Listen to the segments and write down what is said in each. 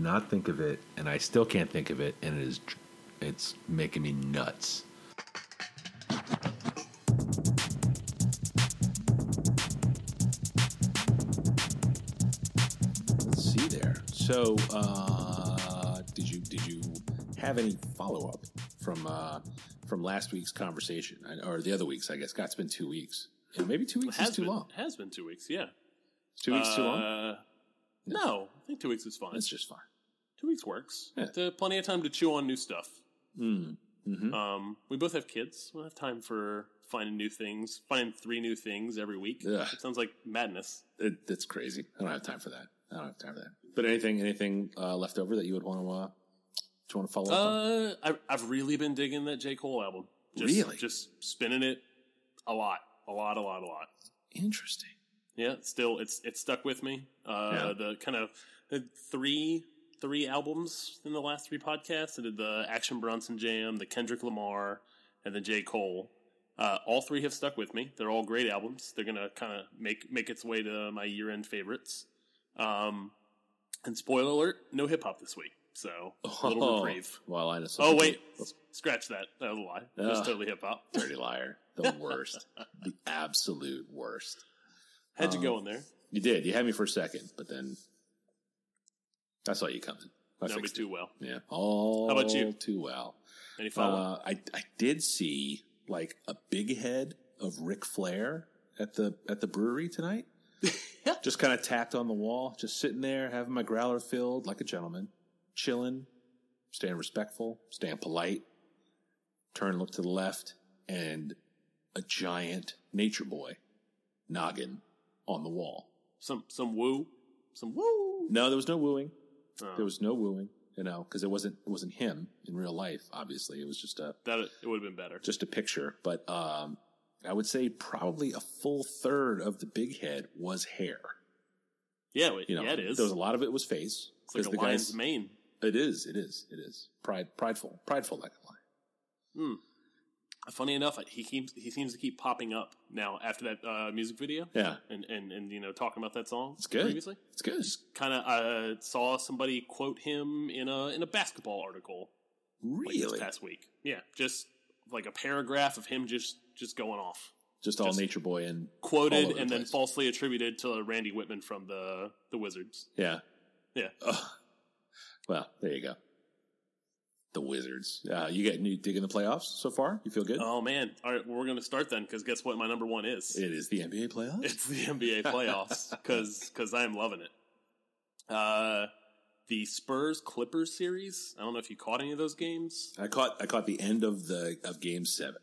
could not think of it, and I still can't think of it, and it is, it's making me nuts. Let's see there. So, uh, did you did you have any follow up from uh, from last week's conversation or the other weeks? I guess. God, it's been two weeks. Yeah, maybe two weeks has is too been, long. Has been two weeks. Yeah. Two weeks too long. Uh, No, I think two weeks is fine. That's just fine. Two weeks works. Yeah. Plenty of time to chew on new stuff. Mm. hmm Um, we both have kids. We'll have time for finding new things, finding three new things every week. Ugh. It sounds like madness. It, that's crazy. I don't have time for that. I don't have time for that. But anything, anything uh, left over that you would want to, uh, do you want to follow up? on? Uh, I've, I've really been digging that J. Cole album. Just, Really? Just spinning it a lot, a lot, a lot, a lot. Interesting. Yeah, still, it's it's stuck with me. Uh, Yeah. The kind of the three three albums in the last three podcasts. I did the Action Bronson Jam, the Kendrick Lamar, and the J. Cole. Uh, all three have stuck with me. They're all great albums. They're gonna kind of make make its way to my year end favorites. Um, and spoiler alert: no hip hop this week, so a little reprieve. Well, I know. Oh wait, scratch that. That was a lie. It was Ugh. totally hip hop. dirty liar. The worst. the absolute worst. How'd you Um, go in there? You did. You had me for a second, but then I saw you coming. I Know me too well. Yeah. All How about you? too well. Any follow up? Uh, I I did see like a big head of Ric Flair at the at the brewery tonight. just kind of tacked on the wall, just sitting there, having my growler filled like a gentleman, chilling, staying respectful, staying polite. Turn, look to the left, and a giant nature boy noggin on the wall. some some woo, some woo. No, there was no wooing. Oh. There was no wooing, you know, because it wasn't it wasn't him in real life. Obviously, it was just a That it would have been better. just a picture. But um, I would say probably a full third of the big head was hair. Yeah, wait, You know, yeah, it is. There was a lot of it was face. it's like a the lion's guys- mane. It is. It is. It is. Pride, prideful, prideful like a lion. Hmm. Funny enough, he keeps he seems to keep popping up now after that uh, music video. Yeah, And, and and you know talking about that song. It's good. Previously, it's good. kind of uh, saw somebody quote him in a in a basketball article like Really, this past week. Yeah, just like a paragraph of him just just going off, just all just- nature boy and quoted over the and then falsely attributed to Randy Wittman from the the Wizards. yeah, Yeah. Ugh. Well, there you go. The Wizards. Uh, you get you digging the playoffs so far? You feel good? Oh man! All right, well, we're going to start then because guess what? My number one is It is the NBA playoffs. it's the NBA playoffs because I am loving it. Uh, the Spurs Clippers series. I don't know if you caught any of those games. I caught I caught the end of the of Game Seven.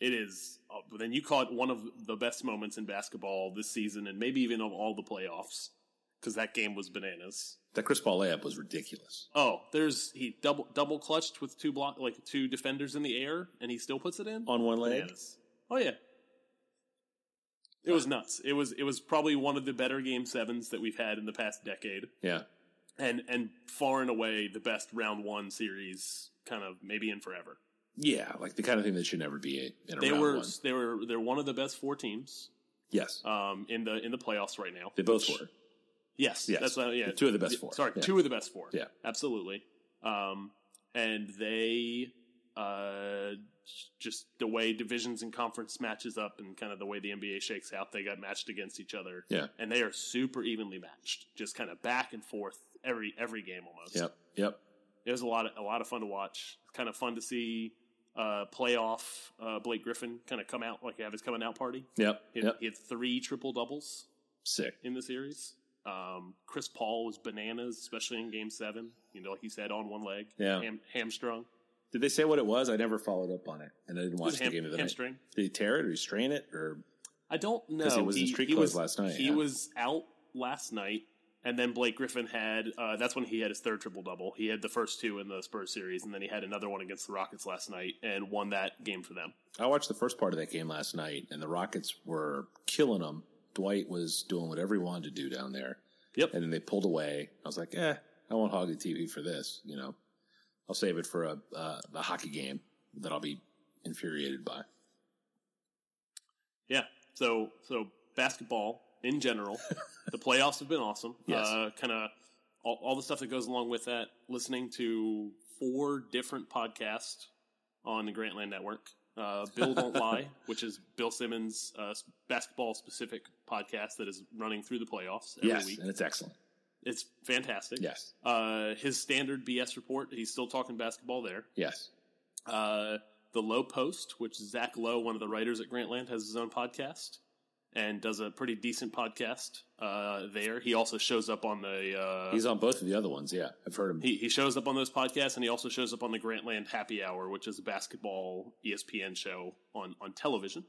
It is. Uh, then you caught one of the best moments in basketball this season, and maybe even of all the playoffs, because that game was bananas. That Chris Paul layup was ridiculous. Oh, there's he double double clutched with two block like two defenders in the air, and he still puts it in On one leg, Bananas. Oh yeah. It was nuts. It was it was probably one of the better game sevens that we've had in the past decade, yeah, and and far and away the best round one series, kind of maybe in forever. yeah, like the kind of thing that should never be in a They round were one. they were they're one of the best four teams Yes, um, in the in the playoffs right now. they both were. Yes, Yes. that's uh, yeah. Two of the best four. Sorry, Yeah. two of the best four. Yeah. absolutely. Um, and they uh, just the way divisions and conference matches up, and kind of the way the NBA shakes out, they got matched against each other. Yeah. and they are super evenly matched, just kind of back and forth every every game almost. Yep, yep. It was a lot of a lot of fun to watch. It's kind of fun to see uh, playoff uh, Blake Griffin kind of come out like have his coming out party. Yep, He had, yep. he had three triple doubles Sick. in the series. Um, Chris Paul was bananas, especially in Game Seven. You know, like he said, on one leg, Yeah. ham, hamstrung. Did they say what it was? I never followed up on it, and I didn't watch was the ham- game of the night. hamstring. Did he tear it or he strain it or? I don't know. he was in street clothes last night, He yeah. was out last night, and then Blake Griffin had. Uh, that's when he had his third triple double. He had the first two in the Spurs series, and then he had another one against the Rockets last night and won that game for them. I watched the first part of that game last night, and the Rockets were killing them. Dwight was doing whatever he wanted to do down there. Yep. And then they pulled away. I was like, eh, I won't hog the TV for this. You know, I'll save it for a uh, the hockey game that I'll be infuriated by. Yeah. So so basketball in general, the playoffs have been awesome. Yes. Uh, kind of all, all the stuff that goes along with that. Listening to four different podcasts on the Grantland Network. Uh, Bill Don't Lie, which is Bill Simmons' uh, basketball specific podcast that is running through the playoffs every yes, week. and it's excellent. It's fantastic. Yes, Uh, his standard BS report, he's still talking basketball there. yes. Uh, the Lowe Post, which Zach Lowe, one of the writers at Grantland, has his own podcast and does a pretty decent podcast uh, there. He also shows up on the. Uh, He's on both of the other ones. Yeah, I've heard him. he, he shows up on those podcasts, and he also shows up on the Grantland Happy Hour, which is a basketball ESPN show on on television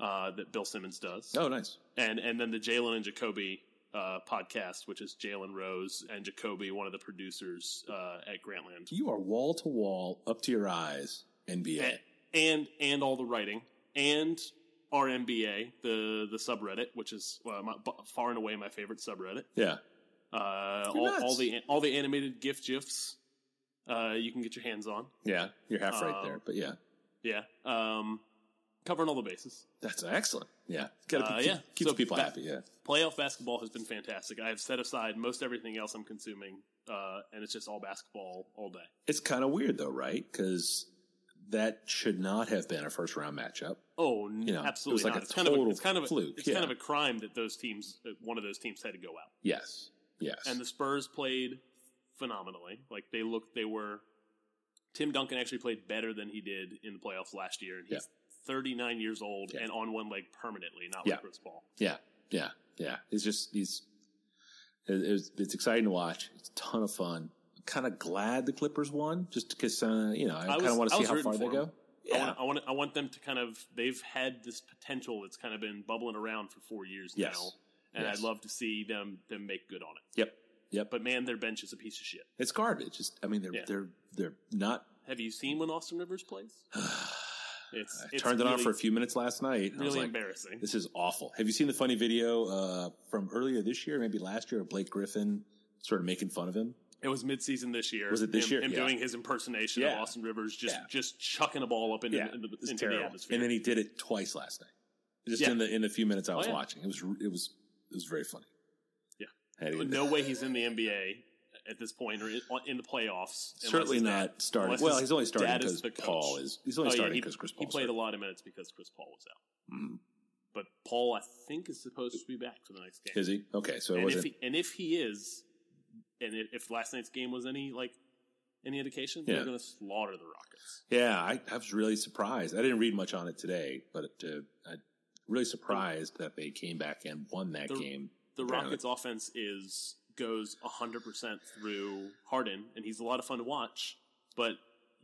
uh, that Bill Simmons does. oh, nice. and and then the Jalen and Jacoby uh, podcast, which is Jalen Rose and Jacoby, one of the producers uh, at Grantland, You are wall to wall, up to your eyes, NBA. and, and and all the writing and r/NBA, the the subreddit, which is uh, my, far and away my favorite subreddit. yeah, Uh, all, all the all the animated GIF gifs uh, you can get your hands on. yeah. You're half right Um, there, but yeah, Yeah, um, covering all the bases. that's excellent. Yeah, got to Uh, keep, yeah. keeps So people ba- happy. Yeah, playoff basketball has been fantastic. I have set aside most everything else I'm consuming, uh, and it's just all basketball all day. it's kind of weird though, right? Because that should not have been a first round matchup. Oh, You know, it was absolutely like not. a it's kind of a, it's kind of a, fluke, it's yeah. kind of a crime that those teams, that one of those teams, had to go out. Yes, yes, And the Spurs played phenomenally. Like they looked, they were. Tim Duncan actually played better than he did in the playoffs last year, and he's 39 years old Yeah. and on one leg permanently, not Yeah. like Chris Paul. yeah, yeah, yeah. It's just he's. It's, it's exciting to watch. It's a ton of fun. Kind of glad the Clippers won, just because uh, you know I, I kind of want to see how far they go. go. 'em. I Yeah, want, I want, I want them to kind of. They've had this potential that's kind of been bubbling around for four years Yes. now, and Yes. I'd love to see them them make good on it. yep, yep. But man, their bench is a piece of shit. It's garbage. Just I mean they're Yeah. they're they're not. Have you seen when Austin Rivers plays? It's, I turned it on for a few minutes last night. and I was Really like, embarrassing. This is awful. Have you seen the funny video uh, from earlier this year, maybe last year, of Blake Griffin sort of making fun of him? It was midseason this year. Was it this him, year? Him Yeah. doing his impersonation of Austin Rivers, just Yeah. just chucking a ball up into, into, into the atmosphere. And then he did it twice last night. Just Yeah. in the in the few minutes I Oh, was yeah. watching, it was it was it was very funny. Yeah. No way he's in the NBA at this point or in, the playoffs. certainly not starting. Well, he's only starting because. Paul is. He's only Oh, starting because Chris Paul. He played a lot of minutes because Chris Paul was out. Mhm. But Paul, I think, is supposed to be back for the next game. Is he okay? So it and if he, and if he is, and if, if last night's game was any like any indication, Yeah. they're going to slaughter the Rockets. Yeah, I, I was really surprised. I didn't read much on it today, but uh, I really surprised that they came back and won that The- game. The Apparently. Rockets' offense is goes hundred percent through Harden, and he's a lot of fun to watch. But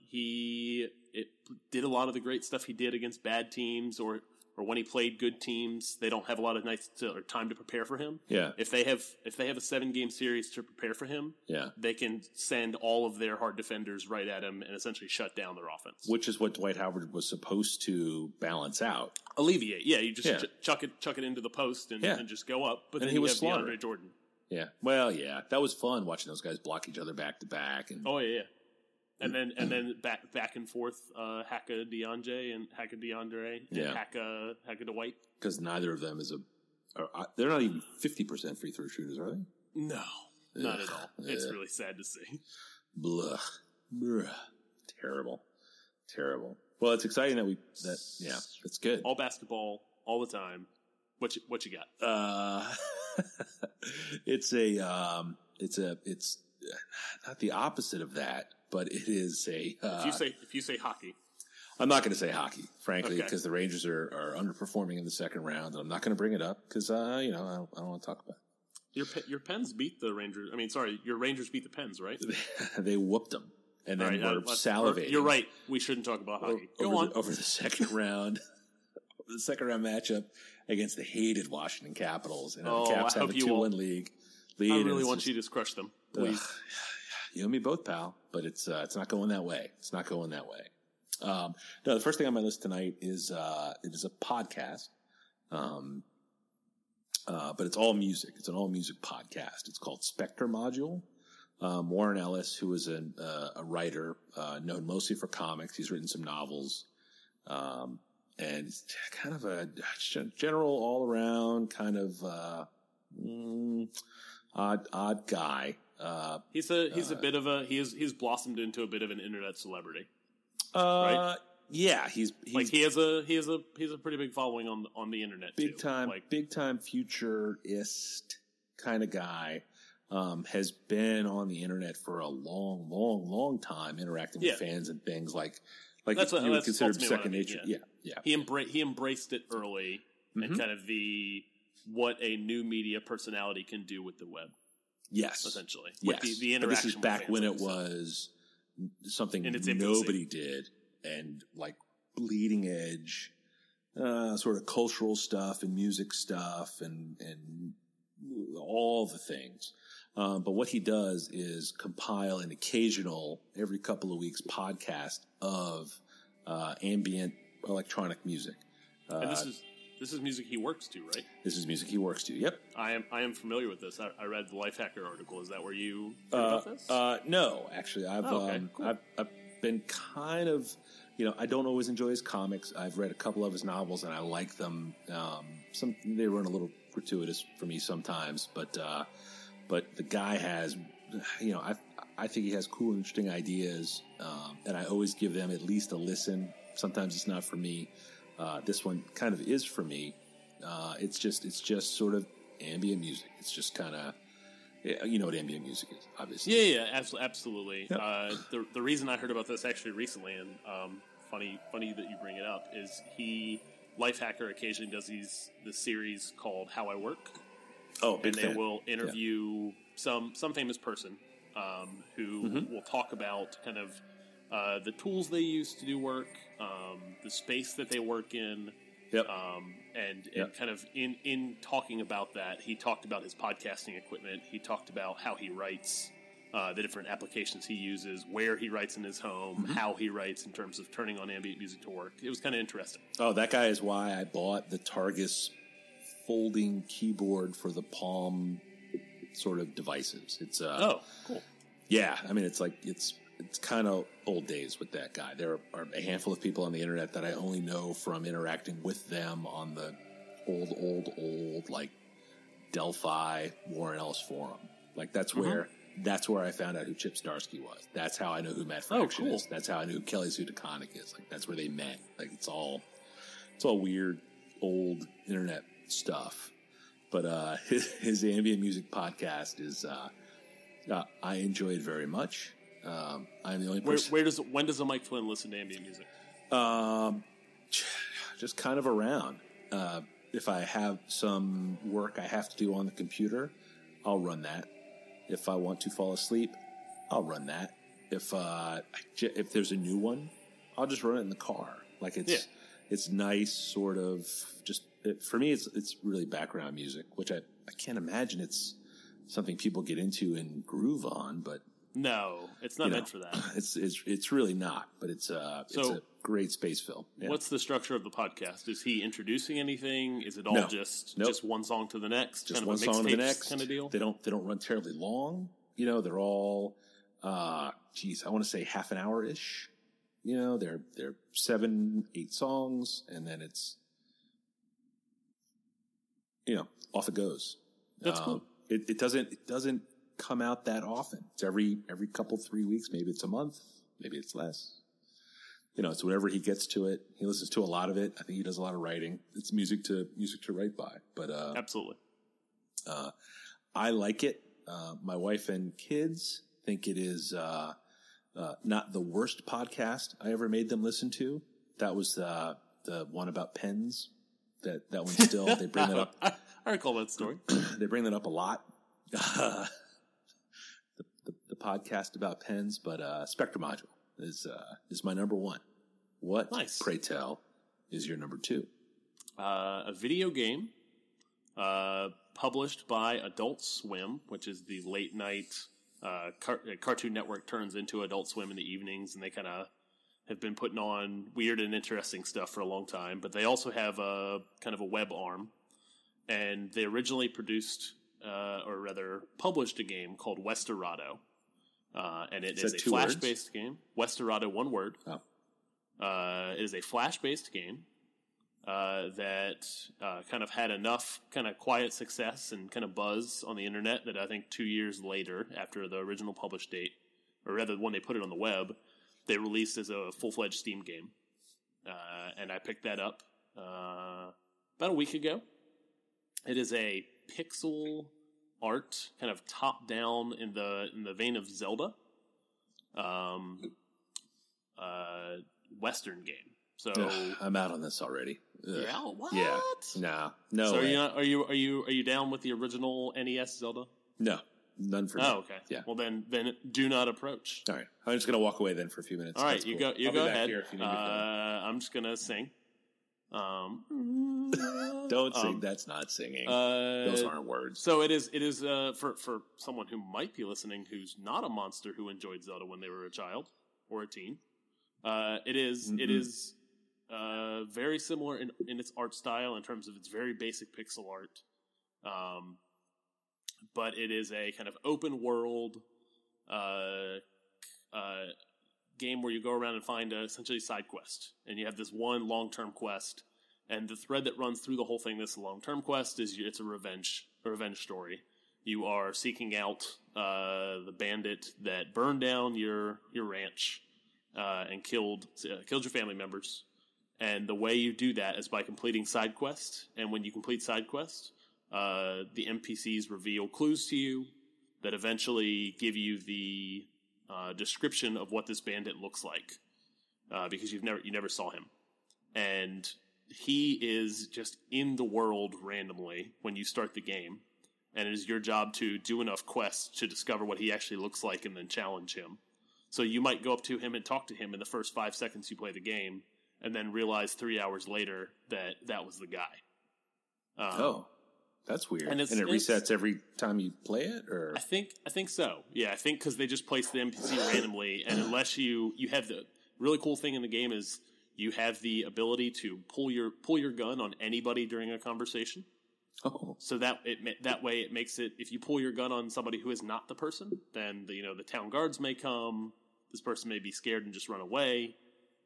he it did a lot of the great stuff he did against bad teams, or or when he played good teams, they don't have a lot of nights to, or time to prepare for him. Yeah, If they have if they have a seven game series to prepare for him, yeah. they can send all of their hard defenders right at him and essentially shut down their offense. Which is what Dwight Howard was supposed to balance out. Alleviate, yeah, you just Yeah. ch- chuck it chuck it into the post and, Yeah. and just go up. But And then he was have slaughtering. DeAndre Jordan. Yeah. Well, yeah, that was fun watching those guys block each other back to back. And Oh yeah, yeah. And then and then back back and forth, uh, Hacka DeAndre and Hacka DeAndre and Yeah. Hacka Hacka Dwight. because neither of them is a, are, uh, they're not even fifty percent free throw shooters, are they? No, not at all. It's really sad to see. Blah, Blah. terrible, terrible. Well, it's exciting that we that yeah, it's good. All basketball, all the time. What you, what you got? Uh, it's a um, it's a it's not the opposite of that, but it is a. Uh, If you say if you say hockey, I'm not going to say hockey, frankly, Okay. because the Rangers are, are underperforming in the second round, and I'm not going to bring it up because uh, you know I don't, don't want to talk about. your your Pens beat the Rangers. I mean, sorry, your Rangers beat the Pens, right? they whooped them, and then right, we're uh, salivating. You're right. We shouldn't talk about hockey. over Go on. the, over the second round, over the second round matchup against the hated Washington Capitals, and Oh, the Caps I have a two won't. one league I lead. and really want just- you to crush them, Ugh. You and me both, pal. But it's uh, it's not going that way. It's not going that way. Um, no, the first thing on my list tonight is uh, it is a podcast, um, uh, but it's all music. It's an all music podcast. It's called Spektrmodule. Um, Warren Ellis, who is an, uh, a writer uh, known mostly for comics, he's written some novels, um, and kind of a general, all around kind of uh, mm, odd odd guy. Uh, He's a he's a bit of a he is he's blossomed into a bit of an internet celebrity. uh, yeah, he's he's Like he has a he has a he's a pretty big following on on the internet. big too. time, Like big time futurist kind of guy. Um, has been on the internet for a long, long, long time, interacting with fans and things like like That's what- you would consider what I second mean, nature. yeah. Yeah, yeah. he embra- he embraced it early and Mhm. kind of the what a new media personality can do with the web Yes, essentially. Yes, With the, the but this is back when it was something nobody did, and like bleeding edge, uh, sort of cultural stuff and music stuff, and and all the things. Um, but what he does is compile an occasional, every couple of weeks, podcast of uh, ambient electronic music. Uh, And this is this is music he works to, right? this is music he works to. Yep. I am I am familiar with this. I, I read the Lifehacker article. Is that where you heard Uh, about this? uh, no, actually, I've Oh, okay, um, cool. I've, I've been kind of, you know, I don't always enjoy his comics. I've read a couple of his novels and I like them. Um, some they run a little gratuitous for me sometimes, but uh, but the guy has, you know, I I think he has cool, interesting ideas, um, and I always give them at least a listen. Sometimes it's not for me. Uh, this one kind of is for me. Uh, it's just it's just sort of ambient music. It's just kind of. You know what ambient music is, obviously. yeah, yeah, abso- absolutely. Yep. Uh, the the reason I heard about this actually recently, and um, funny funny that you bring it up, is he Lifehacker occasionally does these the series called How I Work, Oh, big and they fan. will interview some some famous person um, who Mhm. will talk about kind of uh, the tools they use to do work, um, the space that they work in, Yep. um, and, and Yep. kind of in in talking about that, he talked about his podcasting equipment. He talked about how he writes. Uh, the different applications he uses, where he writes in his home, Mm-hmm. how he writes in terms of turning on ambient music to work. It was kind of interesting. oh, that guy is why I bought the Targus folding keyboard for the Palm sort of devices. It's uh, Oh, cool. yeah. I mean, it's like it's it's kind of old days with that guy. There are a handful of people on the internet that I only know from interacting with them on the old, old, old like Delphi Warren Ellis forum. Like that's Mm-hmm. where that's where I found out who Chip Zdarsky was. That's how I know who Matt Fraction Oh, cool. is. That's how I knew who Kelly Sue DeConnick is. Like that's where they met. Like it's all it's all weird old internet stuff. But uh, his, his ambient music podcast is uh, uh, I enjoy it very much. Um, I'm the only Where, person. where does when does a Mike Flynn listen to ambient music? Um, just kind of around. Uh, if I have some work I have to do on the computer, I'll run that. If I want to fall asleep, I'll run that. If uh, I j- if there's a new one, I'll just run it in the car. Like it's Yeah. it's nice, sort of. Just it, for me, it's it's really background music, which I I can't imagine it's something people get into and groove on, but No, it's not you know, meant for that. It's it's it's really not, but it's uh it's a great space film. Yeah. What's the structure of the podcast? Is he introducing anything? Is it all No. just Nope. just one song to the next, just kind one of a song to the mixtape next kind of deal? They don't they don't run terribly long. You know, they're all uh geez, I want to say half an hour ish. You know, they're they're seven, eight songs, and then it's you know, off it goes. That's cool. It, it doesn't it doesn't come out that often. It's every every couple three weeks. Maybe it's a month. Maybe it's less. You know, it's whenever he gets to it. He listens to a lot of it. I think he does a lot of writing. It's music to music to write by. But uh, Absolutely. uh, I like it. Uh, my wife and kids think it is uh, uh, not the worst podcast I ever made them listen to. That was uh, the one about pens. That that one still they bring that up. I, I recall that story. they bring that up a lot. podcast about pens, but uh, Spektrmodule is uh, is my number one. What, Nice. pray tell, is your number two? Uh, a video game uh, published by Adult Swim, which is the late night uh, car- uh, Cartoon Network turns into Adult Swim in the evenings, and they kind of have been putting on weird and interesting stuff for a long time. But they also have a kind of a web arm, and they originally produced, uh, or rather, published a game called Westerado. Uh, and it Is is a two words? flash based game. Westerado, one word. Oh. Uh, it is a flash based game uh, that uh, kind of had enough kind of quiet success and kind of buzz on the internet that I think two years later, after the original published date, or rather when they put it on the web, they released as a full fledged Steam game. Uh, and I picked that up uh, about a week ago. It is a pixel art, kind of top down in the in the vein of Zelda, um, uh, Western game. So Ugh, I'm out on this already. Ugh. yeah, what? Yeah. Nah. No. So are you not, are you are you are you down with the original NES Zelda? no. None for me. Oh, okay. Yeah. Well, then then do not approach. All right. I'm just gonna walk away then for a few minutes. All right, you go. You I'll go ahead. here if you need Uh. I'm just gonna sing. Um, Don't sing. um, That's not singing. Uh, Those aren't words. So it is. It is uh, for for someone who might be listening, who's not a monster who enjoyed Zelda when they were a child or a teen. Uh, it is- It Mm-mm. is uh, very similar in, in its art style in terms of its very basic pixel art. Um, but it is a kind of open world uh, uh, game where you go around and find a, essentially side quest, and you have this one long term quest. And the thread that runs through the whole thing, this long term quest, is it's a revenge, a revenge story. You are seeking out uh, the bandit that burned down your your ranch uh, and killed uh, killed your family members. And the way you do that is by completing side quests. And when you complete side quests, uh, the NPCs reveal clues to you that eventually give you the uh, description of what this bandit looks like, uh, because you've never you never saw him, and he is just in the world randomly when you start the game, and it is your job to do enough quests to discover what he actually looks like and then challenge him. So you might go up to him and talk to him in the first five seconds you play the game, and then realize three hours later that that was the guy. Um, oh, that's weird. and And, it resets every time you play it, or I think I think so. Yeah, I think because they just place the NPC randomly, and unless you you have the really cool thing in the game is you have the ability to pull your pull your gun on anybody during a conversation. oh, So that it that way it makes it if you pull your gun on somebody who is not the person, then the, you know the town guards may come. This person may be scared and just run away.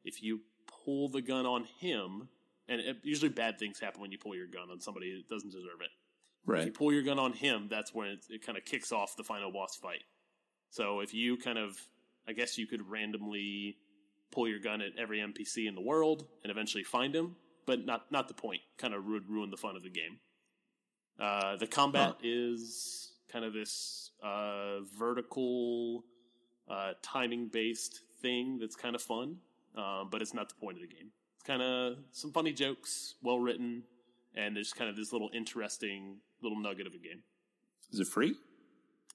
If you pull the gun on him, and it, usually bad things happen when you pull your gun on somebody that doesn't deserve it if you pull your gun on him, that's when it, it kind of kicks off the final boss fight. So if you kind of, I guess you could randomly pull your gun at every NPC in the world and eventually find him, but not not the point. Kind of would ruin the fun of the game. Uh, the combat Huh. is kind of this uh, vertical, uh, timing based thing that's kind of fun, um, but it's not the point of the game. It's kind of some funny jokes, well written, and there's kind of this little interesting little nugget of a game. Is it free?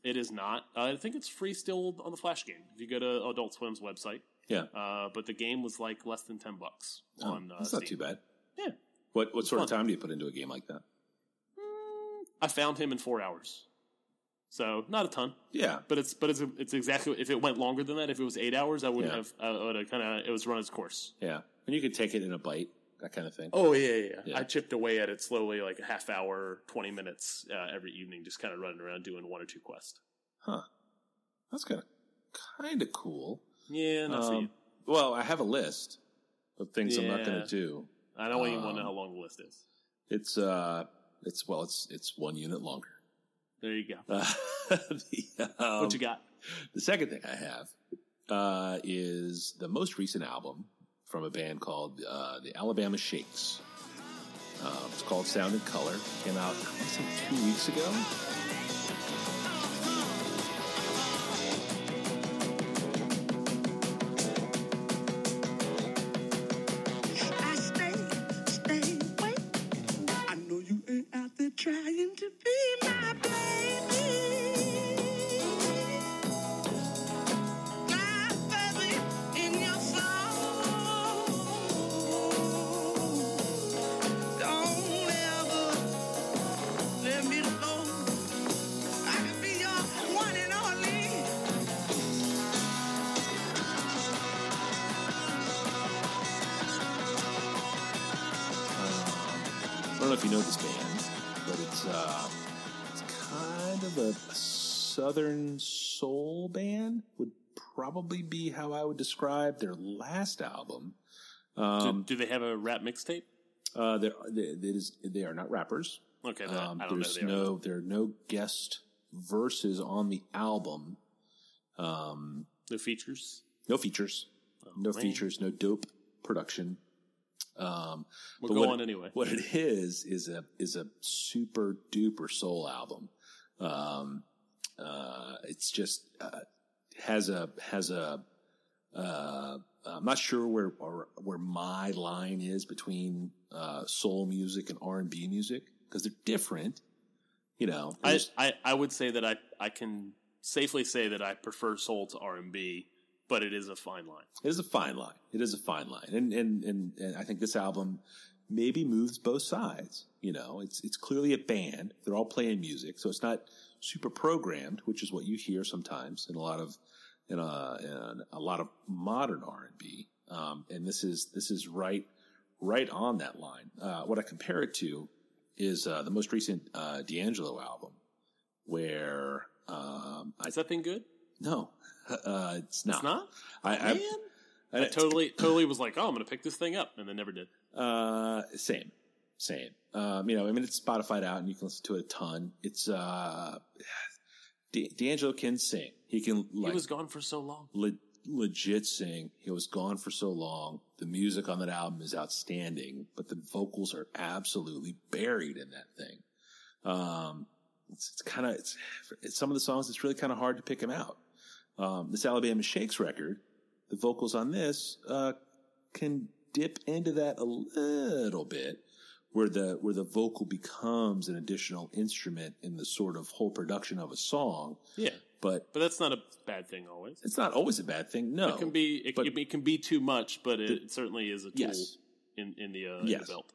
It is not. Uh, I think it's free still on the Flash game. If you go to Adult Swim's website, Yeah. uh, but the game was like less than ten bucks Oh, on. Uh, that's not Steam. too bad. Yeah. What what sort of time do you put into a game like that? Mm, I found him in four hours, so not a ton. Yeah. But it's but it's it's exactly if it went longer than that. If it was eight hours, I wouldn't Yeah. have. I would have kind of it was run its course. Yeah. And you could take it in a bite, that kind of thing. Oh yeah, yeah, yeah. Yeah. I chipped away at it slowly, like a half hour, twenty minutes uh, every evening, just kind of running around doing one or two quests. Huh. That's kind of kind of cool. Yeah, not for you. Um, well, I have a list of things I'm not going to do. I don't even want to know um, how long the list is. It's uh, it's well, it's it's one unit longer. There you go. Uh, the, um, what you got? The second thing I have uh, is the most recent album from a band called uh, the Alabama Shakes. Uh, it's called Sound and Color. Came out, I say, two weeks ago. If you know this band, but it's uh, it's kind of a, a southern soul band. Would probably be how I would describe their last album. Do, Um, do they have a rap mixtape? Uh, there, there- it is, they are not rappers. Okay, Um, I don't there's are. no there are no guest verses on the album. Um, no features. no features, no Oh, man. features, no dope production. Um, We'll but go what- on anyway. What it is is a is a super duper soul album. Um, uh, it's just uh, has a has a. Uh, I'm not sure where or, where my line is between uh, soul music and R and B music because they're different. You know, I, I I would say that I I can safely say that I prefer soul to R and B, but it is a fine line. It is a fine line. It is a fine line, and and and, and I think this album maybe moves both sides. You know, it's it's clearly a band. They're all playing music, so it's not super programmed, which is what you hear sometimes in a lot of in a, in a lot of modern R and B. Um, and this is this is right right on that line. Uh, what I compare it to is uh, the most recent uh, D'Angelo album, where um, I that thing good? no, uh, it's not. It's not. I, I, Man, I, I totally totally was like, oh, I'm going to pick this thing up, and then never did. Uh, same, same. Um, you know, I mean, it's Spotify out, and you can listen to it a ton. It's uh, D- D'Angelo can sing. He can like he was gone for so long. le- legit sing. He was gone for so long. The music on that album is outstanding, but the vocals are absolutely buried in that thing. Um, it's, it's kind of it's, it's some of the songs. It's really kind of hard to pick him out. Um, this Alabama Shakes record, the vocals on this uh, can dip into that a little bit, where the where the vocal becomes an additional instrument in the sort of whole production of a song. Yeah, But but that's not a bad thing always. it's not always a bad thing. No, It can be it, but- can, it can be too much, but it, certainly is a tool Yes. in in the, uh, in Yes. the belt.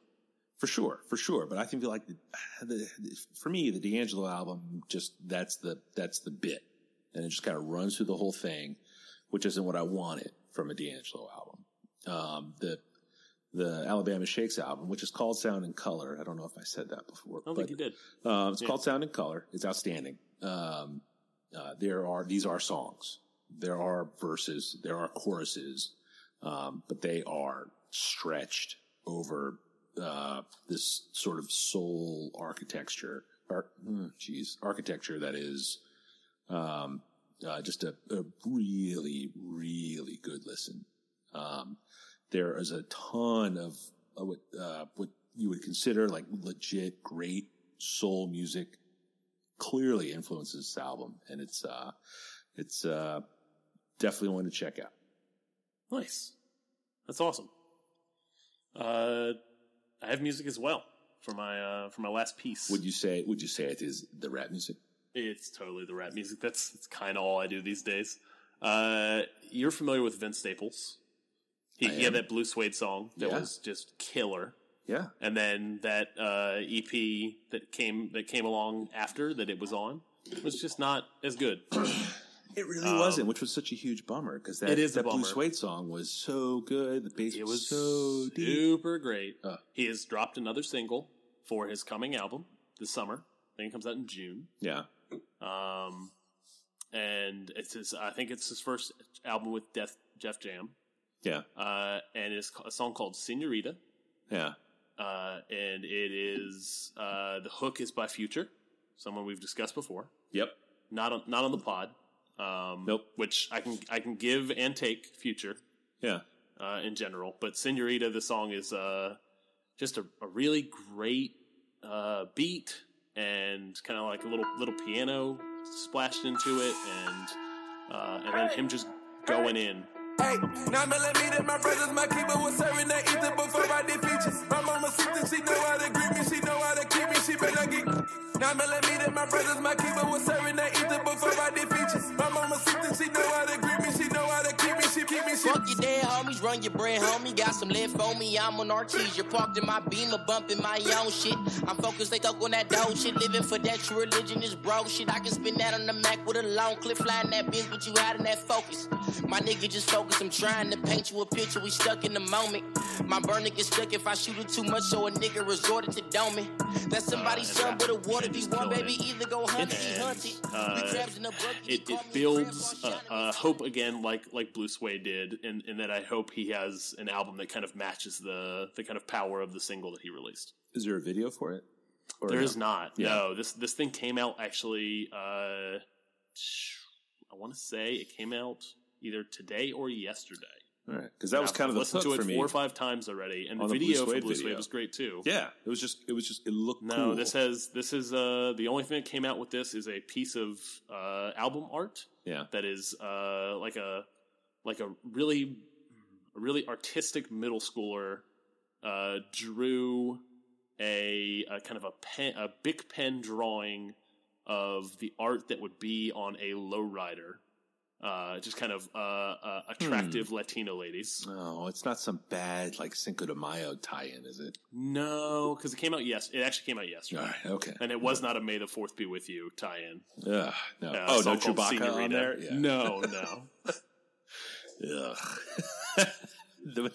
for sure, for sure. But I think like the, the, for me, the D'Angelo album just that's the that's the bit, and it just kind of runs through the whole thing, which isn't what I wanted from a D'Angelo album. Um, the the Alabama Shakes album, which is called Sound and Color. I don't know if I said that before. I don't but, think you did. Um, it's Yeah. called Sound and Color. It's outstanding. Um, uh, there are these are songs. There are verses. There are choruses, um, but they are stretched over uh, this sort of soul architecture. Ar- hmm, Jeez, architecture that is um, uh, just a, a really, really good listen. Um, there is a ton of uh, what, uh, what you would consider like legit great soul music clearly influences this album and it's uh it's uh definitely one to check out Nice. That's awesome. Uh, I have music as well for my uh, for my last piece. would you say would you say it is the rap music It's totally the rap music. That's that's kind of all I do these days. Uh, you're familiar with Vince Staples? He, he had that Blue Suede song that Yeah. was just killer, yeah and then that uh, EP that came that came along after that it was on was just not as good. it really wasn't which was such a huge bummer because that, Um, that blue suede song was so good the bass It was, was so deep super great. Uh. he has dropped another single for his coming album this summer. I think it comes out in June. yeah Um, and it's his, I think it's his first album with Def, Def Jam. yeah Uh, and it's a song called Senorita. yeah Uh, and it is, uh, the hook is by Future, someone we've discussed before. yep Not on, not on the pod. Um, Nope. Which I can, I can give and take Future, yeah uh, in general. But Senorita, the song is, uh, just a, a really great, uh, beat and kind of like a little, little piano splashed into it. And, uh, and then him just going in. Hey, my brothers, my keeper was serving that ether before I did features. My mama sister, she know how to greet me, she know how to keep me, she better get. My brothers, my keeper was serving that ether before I did features. My mama sister, she know how to greet me, me, she keep me, she. Fuck your dead homies, run your bread, homie. Got some left for me, I'm on Artesia. Parked in my beamer, bumping my own shit. I'm focused, they stuck on that dope shit. Living for that true religion is broke shit. I can spin that on the Mac with a long clip, flying that bitch, but you out in that focus. My nigga just focus, I'm trying to paint you a picture, we stuck in the moment. My burner gets stuck if I shoot it too much, so a nigga resorted to doming. That's somebody's and son, but a water and be one, baby. it. Either go hunt or be hunted. uh, we crabs in a bucket. it, call it a builds uh, uh, hope again, like like Blue Suede did, and, and that I hope he has an album that kind of matches the the kind of power of the single that he released. Is there a video for it? Or There no? is not. Yeah. No, this this thing came out actually. Uh, I want to say it came out either today or yesterday. All right, because that was I've kind of the listened hook to for it me. four or five times already, and the the Blue video for Suede Blue Suede was great too. Yeah, it was just it was just it looked No, cool. this has this is uh the only thing that came out with this is a piece of uh album art yeah. that is uh like a like a really a really artistic middle schooler uh drew a, a kind of a pen a big pen drawing of the art that would be on a lowrider. Uh, just kind of uh, uh, attractive Hmm. Latino ladies. No, it's not some bad like Cinco de Mayo tie-in, is it? No, because it came out yes, it actually came out All yesterday, right, okay. and it was not a May the Fourth be with you tie-in. Ugh, no. Uh, oh, no Chewbacca on there. Yeah. No, no. Ugh.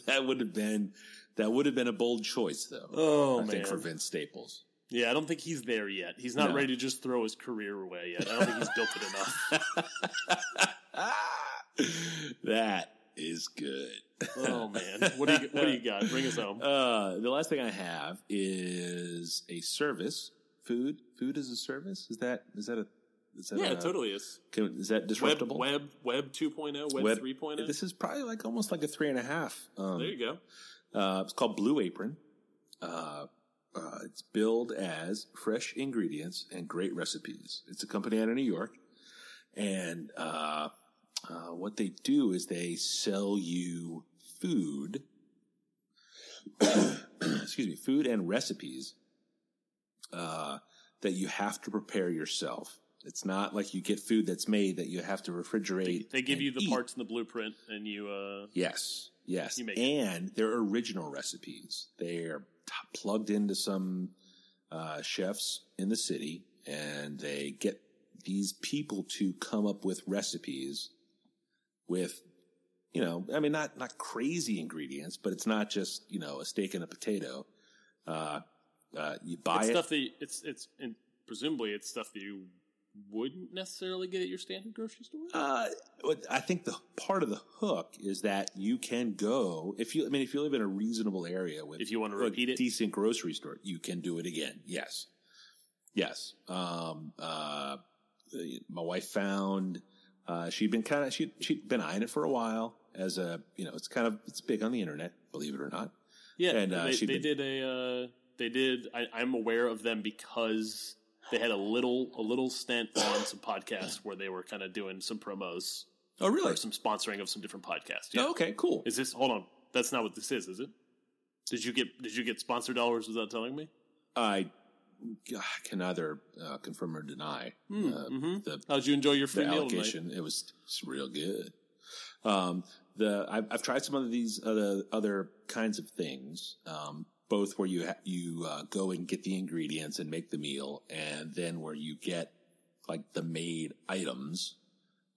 that would have been that would have been a bold choice, though. Oh I man, think for Vince Staples. yeah, I don't think he's there yet. He's not No. ready to just throw his career away yet. I don't think he's built it enough. that is good. Oh man, what do you what do you got? Bring us home. Uh, the last thing I have is a service. Food, food as a service. Is that is that a is that Yeah, a, it totally is. Can, is that Web disruptible? web web 2.0, web, Web- 3.0. This is probably like almost like a three and a half. Um, there you go. Uh, it's called Blue Apron. Uh, uh, it's billed as fresh ingredients and great recipes. It's a company out of New York, and uh, uh, what they do is they sell you food. excuse me, food and recipes uh, that you have to prepare yourself. It's not like you get food that's made that you have to refrigerate. They give and you the eat. parts in the blueprint, and you uh, Yes, yes, You make it. and they're original recipes. They're t- plugged into some uh, chefs in the city, and they get these people to come up with recipes with, you know, I mean, not not crazy ingredients, but it's not just you know a steak and a potato. Uh, uh, you buy it's it. stuff that you- it's it's and presumably it's stuff that you wouldn't necessarily get at your standard grocery store. Uh, I think the part of the hook is that you can go if you. I mean, if you live in a reasonable area with, If you want to a repeat it? decent grocery store, you can do it again. Yes, yes. Um, uh, my wife found uh, she'd been kind of she she'd been eyeing it for a while as a you know it's kind of it's big on the internet, believe it or not. Yeah, And, uh, they, they been- did a. Uh, they did. I, I'm aware of them because they had a little a little stint on some podcasts where they were kind of doing some promos Oh, really? or some sponsoring of some different podcasts. Yeah. Oh, okay, cool. Is this? Hold on. That's not what this is, is it? Did you get Did you get sponsor dollars without telling me? I, can neither uh, confirm or deny Hmm, uh, mhm. the How'd you enjoy your the free meal tonight? allocation. It was it's real good. Um, the I've, I've tried some of these other other kinds of things, um, both where you ha- you uh, go and get the ingredients and make the meal, and then where you get like the made items,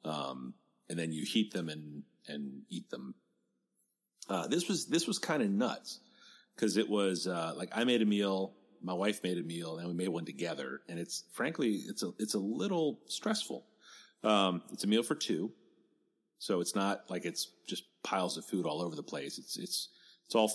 um, and then you heat them and and eat them. Uh, this was this was kind of nuts because it was uh, like I made a meal, my wife made a meal, and we made one together, and it's frankly it's a it's a little stressful. Um, it's a meal for two, so it's not like it's just piles of food all over the place. It's it's it's all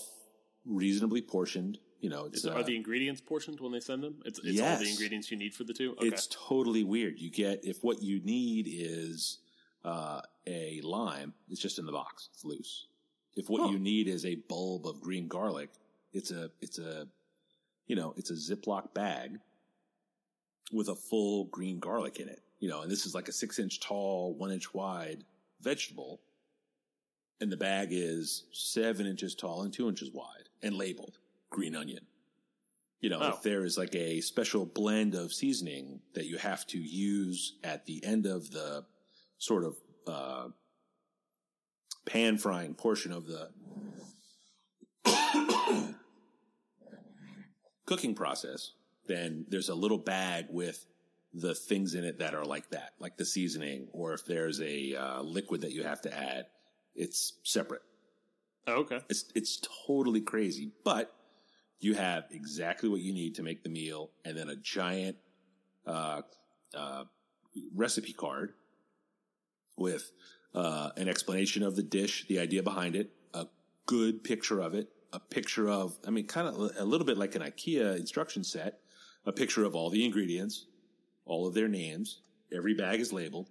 reasonably portioned. You know, it's Is uh, are the ingredients portioned when they send them? It's, it's all the ingredients you need for the two. Okay. it's totally weird. You get if what you need is uh, a lime, it's just in the box. It's loose. If what Huh. you need is a bulb of green garlic, it's a it's a you know it's a Ziploc bag with a full green garlic in it. You know, and this is like a six inch tall, one inch wide vegetable, and the bag is seven inches tall and two inches wide and labeled green onion. You know, Oh. if there is like a special blend of seasoning that you have to use at the end of the sort of uh, pan frying portion of the cooking process, then there's a little bag with the things in it that are like that, like the seasoning, or if there's a uh, liquid that you have to add, it's separate. Oh, okay. It's it's totally crazy, but you have exactly what you need to make the meal, and then a giant uh, uh, recipe card with uh, an explanation of the dish, the idea behind it, a good picture of it, a picture of, I mean, kind of a little bit like an IKEA instruction set, a picture of all the ingredients, all of their names. Every bag is labeled.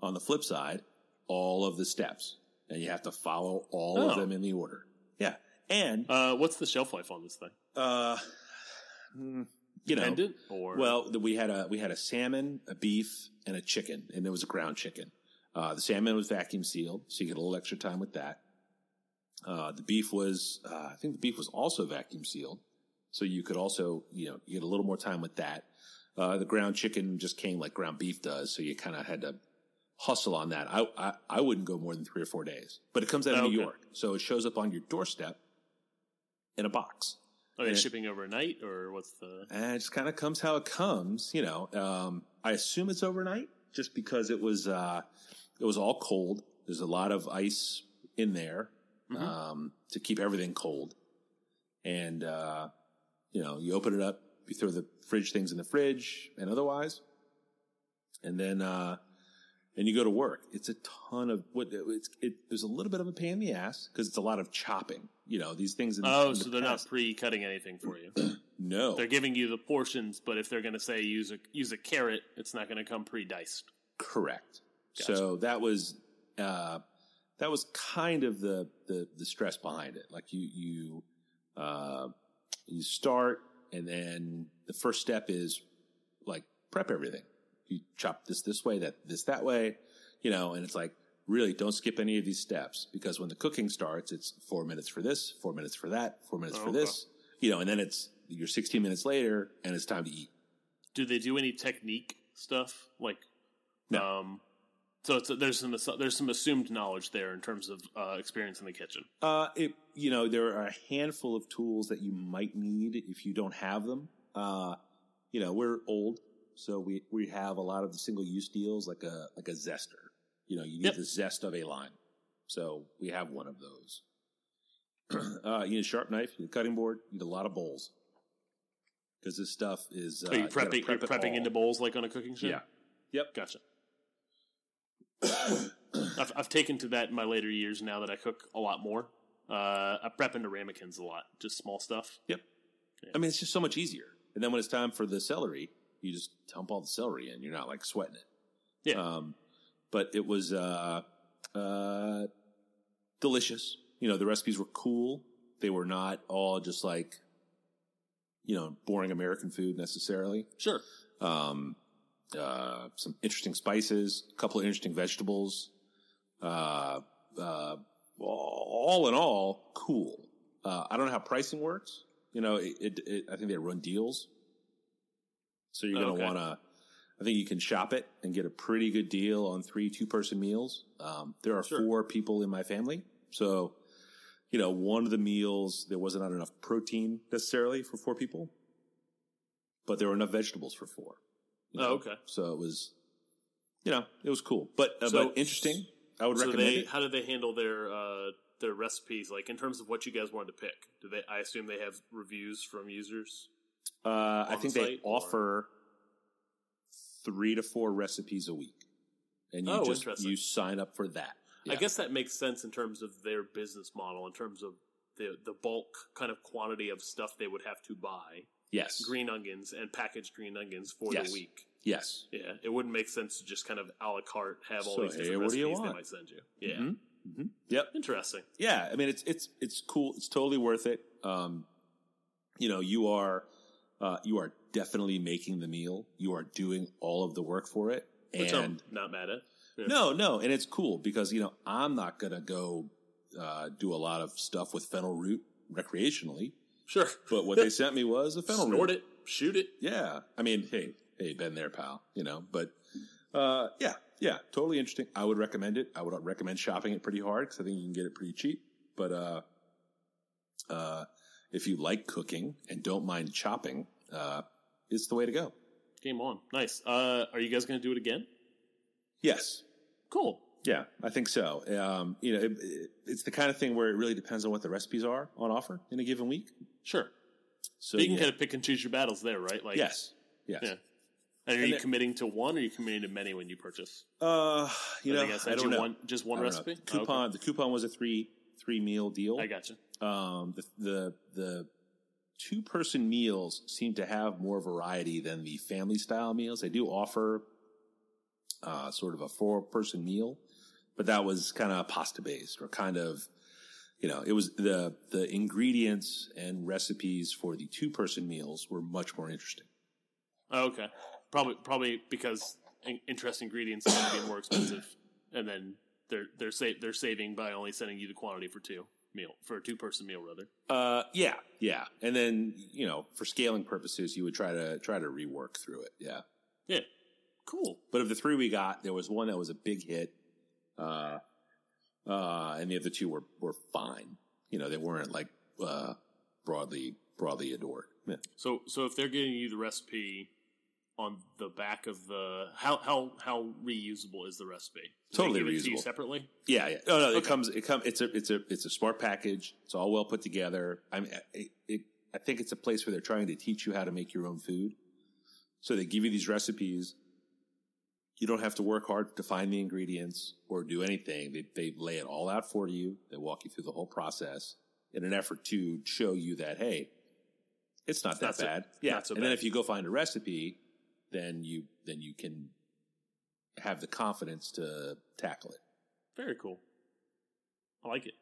On the flip side, all of the steps, and you have to follow all of Oh. them in the order. Yeah, and Uh, what's the shelf life on this thing? uh, mm, you know, or well, we had a we had a salmon, a beef, and a chicken, and there was a ground chicken. Uh, the salmon was vacuum sealed, so you get a little extra time with that. Uh, the beef was, uh, I think the beef was also vacuum sealed, so you could also, you know, you get a little more time with that. Uh, the ground chicken just came like ground beef does, so you kind of had to hustle on that. I, I I wouldn't go more than three or four days, but it comes out of New Okay. York, so it shows up on your doorstep in a box. are they yeah. shipping overnight or what's the? And it just kind of comes how it comes, you know. Um, I assume it's overnight just because it was uh, it was all cold. There's a lot of ice in there um, to keep everything cold, and uh, you know, you open it up, you throw the fridge things in the fridge, and otherwise, and then uh, and you go to work. It's a ton of what it's. It, there's a little bit of a pain in the ass because it's a lot of chopping. You know, these things. In, Oh, in so the they're past- not pre-cutting anything for you. no, they're giving you the portions, but if they're going to say use a use a carrot, it's not going to come pre-diced. Correct. Gotcha. So that was uh, that was kind of the, the the stress behind it. Like you you uh, you start, and then the first step is like prep everything. You chop this this way, that this that way, you know, and it's like really don't skip any of these steps because when the cooking starts, it's four minutes for this, four minutes for that, four minutes for Okay. this, you know, and then it's you're 16 minutes later, and it's time to eat. Do they do any technique stuff like? No. Um, so it's, there's some there's some assumed knowledge there in terms of uh, experience in the kitchen. Uh, it, you know, there are a handful of tools that you might need if you don't have them. Uh, you know, we're old, so we, we have a lot of the single use deals like a, like a zester. You know, you need Yep. the zest of a lime. So we have one of those. uh, you need a sharp knife, you need a cutting board, you need a lot of bowls. Cause this stuff is, uh, Are you you prepping? prep you're prepping all. into bowls like on a cooking show. Yeah. Yep. Gotcha. I've, I've taken to that in my later years now that I cook a lot more. Uh, I prep into ramekins a lot, just small stuff. Yep. I mean, it's just so much easier. And then when it's time for the celery, you just dump all the celery in. You're not like sweating it. Yeah. Um, but it was uh, uh, delicious. You know, the recipes were cool. They were not all just like, you know, boring American food necessarily. Sure. Um, uh, some interesting spices, a couple of interesting vegetables. Uh, uh, all in all, cool. Uh, I don't know how pricing works. You know, it, it, it I think they run deals. So you're going to Okay. want to, I think you can shop it and get a pretty good deal on three two person meals. Um, there are Sure. four people in my family. So, you know, one of the meals, there wasn't enough protein necessarily for four people, but there were enough vegetables for four. you Oh, okay. So it was, you know, it was cool, but, uh, So- but interesting. I would So recommend they, it. how do they handle their uh, their recipes? Like in terms of what you guys wanted to pick, do they? I assume they have reviews from users. Uh, I think they or- offer three to four recipes a week, and you Oh, just you sign up for that. I guess that makes sense in terms of their business model, in terms of the the bulk kind of quantity of stuff they would have to buy yes, green onions and packaged green onions for Yes. the week. yes, Yeah, it wouldn't make sense to just kind of a la carte have all So, these hey, different what do you recipes they might send you. Yeah, Mhm. Mhm. yep, interesting. yeah. I mean, it's it's it's cool. It's totally worth it. Um, you know, you are uh, you are definitely making the meal. You are doing all of the work for it, Which and I'm not mad at. Yeah. No, no, and it's cool because you know I'm not gonna go uh, do a lot of stuff with fennel root recreationally, Sure, but what they sent me was a fennel snort root. it, shoot it. Yeah, I mean, hey, hey, been there, pal. You know, but uh, yeah, yeah, totally interesting. I would recommend it. I would recommend shopping it pretty hard because I think you can get it pretty cheap. But uh, uh, if you like cooking and don't mind chopping, uh, it's the way to go. Game on, nice. Uh, are you guys going to do it again? Yes, Cool. Yeah, I think so. Um, you know, it, it, it's the kind of thing where it really depends on what the recipes are on offer in a given week. Sure. So you can yeah. kind of pick and choose your battles there, right? Like, yes, yes. Yeah. And are And you it- committing to one, or are you committing to many when you purchase? Uh, you know, I I don't know. one, just one don't know. recipe. Oh, okay. Coupon. The coupon was a three three meal deal. I gotcha. um, the the the two person meals seem to have more variety than the family style meals. They do offer uh, sort of a four person meal, but that was kind of pasta based or kind of you know it was the the ingredients and recipes for the two person meals were much more interesting. Oh, okay. Probably probably because in- interest ingredients are be more expensive, and then they're they're sa- they're saving by only sending you the quantity for two meal for a two person meal rather. Uh, yeah, yeah, and then you know for scaling purposes, you would try to try to rework through it. Yeah. Yeah. Cool. But of the three we got, there was one that was a big hit, uh, uh, and the other two were were fine. You know, they weren't like uh, broadly broadly adored. Yeah. So so if they're giving you the recipe on the back of the how how how reusable is the recipe? Do Totally it to you reusable. separately. Yeah, yeah. No, no. It Okay. comes. It comes. It's a. It's a. It's a smart package. It's all well put together. I'm. It, it, I think it's a place where they're trying to teach you how to make your own food. So they give you these recipes. You don't have to work hard to find the ingredients or do anything. They they lay it all out for you. They walk you through the whole process in an effort to show you that hey, it's not that Not so- bad. yeah. so and then if you go find a recipe, then you then you can have the confidence to tackle it. Very cool. I like it.